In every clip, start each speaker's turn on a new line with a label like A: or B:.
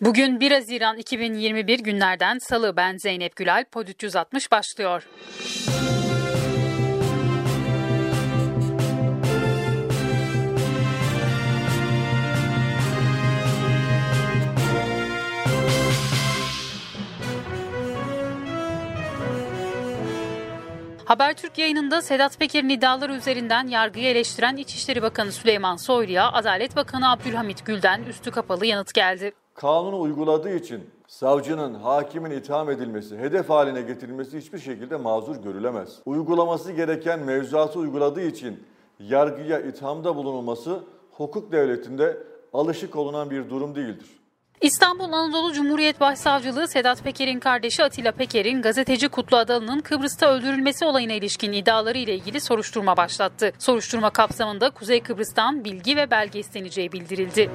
A: Bugün 1 Haziran 2021 günlerden Salı ben Zeynep Gülal, Pod 360 başlıyor. Habertürk yayınında Sedat Peker'in iddiaları üzerinden yargıyı eleştiren İçişleri Bakanı Süleyman Soylu'ya Adalet Bakanı Abdülhamit Gül'den üstü kapalı yanıt geldi.
B: Kanunu uyguladığı için savcının, hakimin itham edilmesi, hedef haline getirilmesi hiçbir şekilde mazur görülemez. Uygulaması gereken mevzuatı uyguladığı için yargıya ithamda bulunulması hukuk devletinde alışık olunan bir durum değildir.
A: İstanbul Anadolu Cumhuriyet Başsavcılığı Sedat Peker'in kardeşi Atilla Peker'in gazeteci Kutlu Adalı'nın Kıbrıs'ta öldürülmesi olayına ilişkin iddiaları ile ilgili soruşturma başlattı. Soruşturma kapsamında Kuzey Kıbrıs'tan bilgi ve belge isteneceği bildirildi.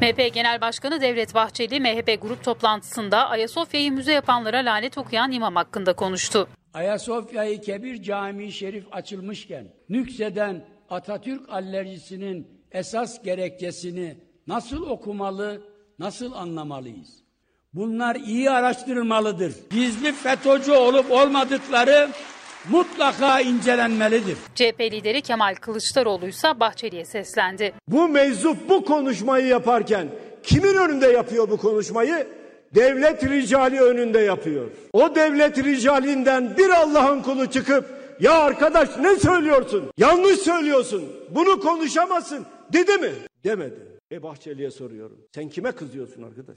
A: MHP Genel Başkanı Devlet Bahçeli MHP grup toplantısında Ayasofya'yı müze yapanlara lanet okuyan imam hakkında konuştu.
C: Ayasofya'yı Kebir Camii Şerif açılmışken nükseden Atatürk alerjisinin esas gerekçesini nasıl okumalı, nasıl anlamalıyız? Bunlar iyi araştırılmalıdır. Gizli FETÖ'cü olup olmadıkları mutlaka incelenmelidir.
A: CHP lideri Kemal Kılıçdaroğlu ise Bahçeli'ye seslendi.
D: Bu meczup bu konuşmayı yaparken kimin önünde yapıyor bu konuşmayı? Devlet ricali önünde yapıyor. O devlet ricalinden bir Allah'ın kulu çıkıp ya arkadaş ne söylüyorsun? Yanlış söylüyorsun. Bunu konuşamazsın dedi mi? Demedi. E Bahçeli'ye soruyorum. Sen kime kızıyorsun arkadaş?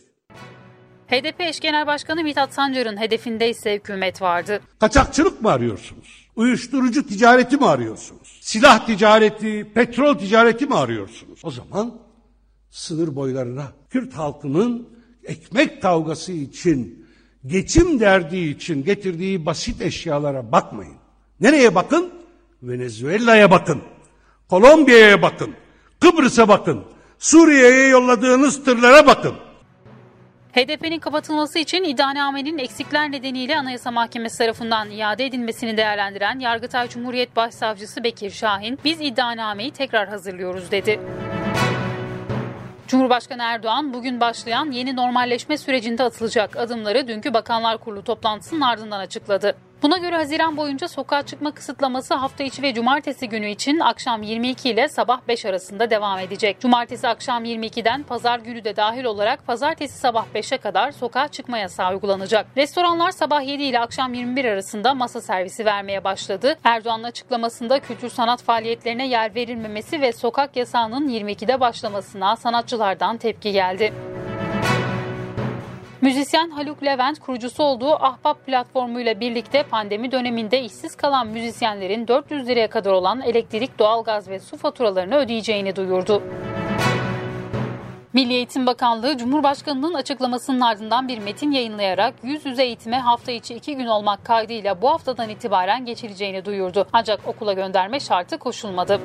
A: HDP eş genel başkanı Mithat Sancar'ın hedefinde ise hükümet vardı.
E: Kaçakçılık mı arıyorsunuz? Uyuşturucu ticareti mi arıyorsunuz? Silah ticareti, petrol ticareti mi arıyorsunuz? O zaman sınır boylarına Kürt halkının ekmek kavgası için, geçim derdi için getirdiği basit eşyalara bakmayın. Nereye bakın? Venezuela'ya bakın. Kolombiya'ya bakın. Kıbrıs'a bakın. Suriye'ye yolladığınız tırlara bakın.
A: HDP'nin kapatılması için iddianamenin eksikler nedeniyle Anayasa Mahkemesi tarafından iade edilmesini değerlendiren Yargıtay Cumhuriyet Başsavcısı Bekir Şahin, biz iddianameyi tekrar hazırlıyoruz dedi. Cumhurbaşkanı Erdoğan bugün başlayan yeni normalleşme sürecinde atılacak adımları dünkü Bakanlar Kurulu toplantısının ardından açıkladı. Buna göre Haziran boyunca sokağa çıkma kısıtlaması hafta içi ve cumartesi günü için akşam 22 ile sabah 5 arasında devam edecek. Cumartesi akşam 22'den pazar günü de dahil olarak pazartesi sabah 5'e kadar sokağa çıkma yasağı uygulanacak. Restoranlar sabah 7 ile akşam 21 arasında masa servisi vermeye başladı. Erdoğan'ın açıklamasında kültür sanat faaliyetlerine yer verilmemesi ve sokak yasağının 22'de başlamasına sanatçılardan tepki geldi. Müzisyen Haluk Levent kurucusu olduğu Ahbap platformuyla birlikte pandemi döneminde işsiz kalan müzisyenlerin 400 liraya kadar olan elektrik, doğalgaz ve su faturalarını ödeyeceğini duyurdu. Milli Eğitim Bakanlığı Cumhurbaşkanı'nın açıklamasının ardından bir metin yayınlayarak yüz yüze eğitime hafta içi iki gün olmak kaydıyla bu haftadan itibaren geçileceğini duyurdu. Ancak okula gönderme şartı koşulmadı.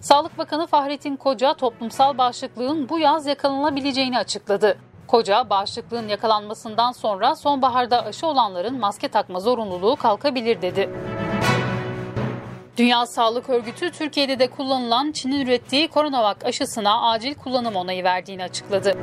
A: Sağlık Bakanı Fahrettin Koca toplumsal bağışıklığın bu yaz yakalanabileceğini açıkladı. Koca bağışıklığın yakalanmasından sonra sonbaharda aşı olanların maske takma zorunluluğu kalkabilir dedi. Dünya Sağlık Örgütü Türkiye'de de kullanılan Çin'in ürettiği Coronavac aşısına acil kullanım onayı verdiğini açıkladı.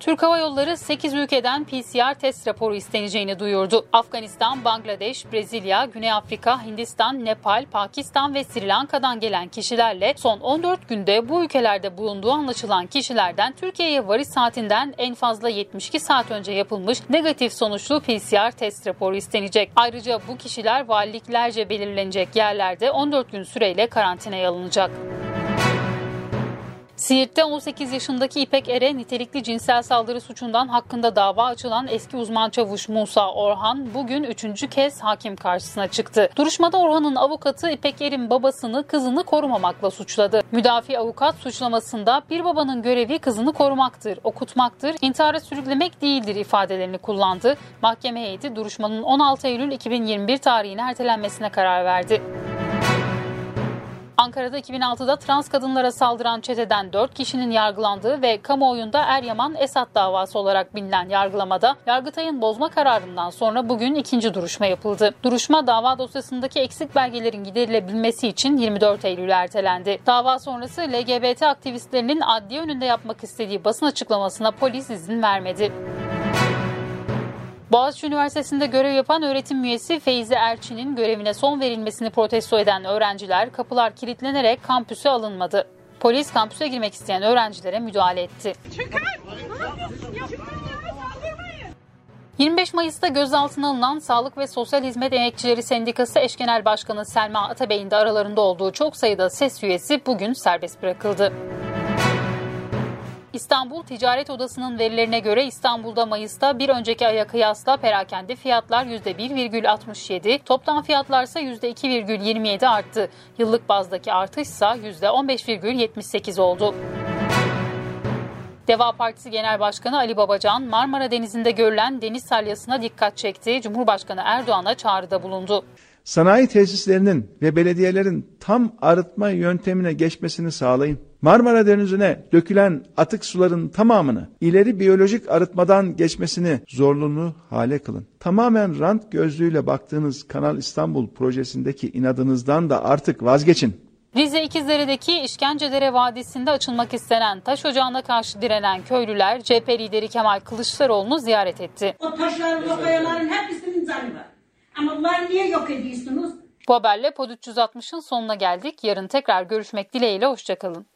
A: Türk Hava Yolları 8 ülkeden PCR test raporu isteneceğini duyurdu. Afganistan, Bangladeş, Brezilya, Güney Afrika, Hindistan, Nepal, Pakistan ve Sri Lanka'dan gelen kişilerle son 14 günde bu ülkelerde bulunduğu anlaşılan kişilerden Türkiye'ye varış saatinden en fazla 72 saat önce yapılmış negatif sonuçlu PCR test raporu istenecek. Ayrıca bu kişiler valiliklerce belirlenecek yerlerde 14 gün süreyle karantinaya alınacak. Siirt'te 18 yaşındaki İpek Er'e nitelikli cinsel saldırı suçundan hakkında dava açılan eski uzman çavuş Musa Orhan bugün üçüncü kez hakim karşısına çıktı. Duruşmada Orhan'ın avukatı İpek Er'in babasını kızını korumamakla suçladı. Müdafi avukat suçlamasında bir babanın görevi kızını korumaktır, okutmaktır, intihara sürüklemek değildir ifadelerini kullandı. Mahkeme heyeti duruşmanın 16 Eylül 2021 tarihine ertelenmesine karar verdi. Ankara'da 2006'da trans kadınlara saldıran çeteden 4 kişinin yargılandığı ve kamuoyunda Eryaman Esat davası olarak bilinen yargılamada Yargıtay'ın bozma kararından sonra bugün ikinci duruşma yapıldı. Duruşma dava dosyasındaki eksik belgelerin giderilebilmesi için 24 Eylül'e ertelendi. Dava sonrası LGBT aktivistlerinin adli önünde yapmak istediği basın açıklamasına polis izin vermedi. Boğaziçi Üniversitesi'nde görev yapan öğretim üyesi Feyzi Erçin'in görevine son verilmesini protesto eden öğrenciler kapılar kilitlenerek kampüse alınmadı. Polis kampüse girmek isteyen öğrencilere müdahale etti. 25 Mayıs'ta gözaltına alınan Sağlık ve Sosyal Hizmet Emekçileri Sendikası Eş Genel Başkanı Selma Atabey'in de aralarında olduğu çok sayıda ses üyesi bugün serbest bırakıldı. İstanbul Ticaret Odası'nın verilerine göre İstanbul'da Mayıs'ta bir önceki aya kıyasla perakende fiyatlar %1,67, toptan fiyatlar ise %2,27 arttı. Yıllık bazdaki artış ise %15,78 oldu. Deva Partisi Genel Başkanı Ali Babacan, Marmara Denizi'nde görülen deniz salyasına dikkat çekti. Cumhurbaşkanı Erdoğan'a çağrıda bulundu.
F: Sanayi tesislerinin ve belediyelerin tam arıtma yöntemine geçmesini sağlayın. Marmara Denizi'ne dökülen atık suların tamamını ileri biyolojik arıtmadan geçmesini zorunlu hale kılın. Tamamen rant gözlüğüyle baktığınız Kanal İstanbul projesindeki inadınızdan da artık vazgeçin.
A: Rize İkizdere'deki İşkencedere Vadisi'nde açılmak istenen taş ocağına karşı direnen köylüler CHP lideri Kemal Kılıçdaroğlu'nu ziyaret etti.
G: O taşların, o kayaların hepsinin canı var. Bunları niye yok ediyorsunuz?
A: Bu haberle Pod 360'ın sonuna geldik. Yarın tekrar görüşmek dileğiyle hoşçakalın.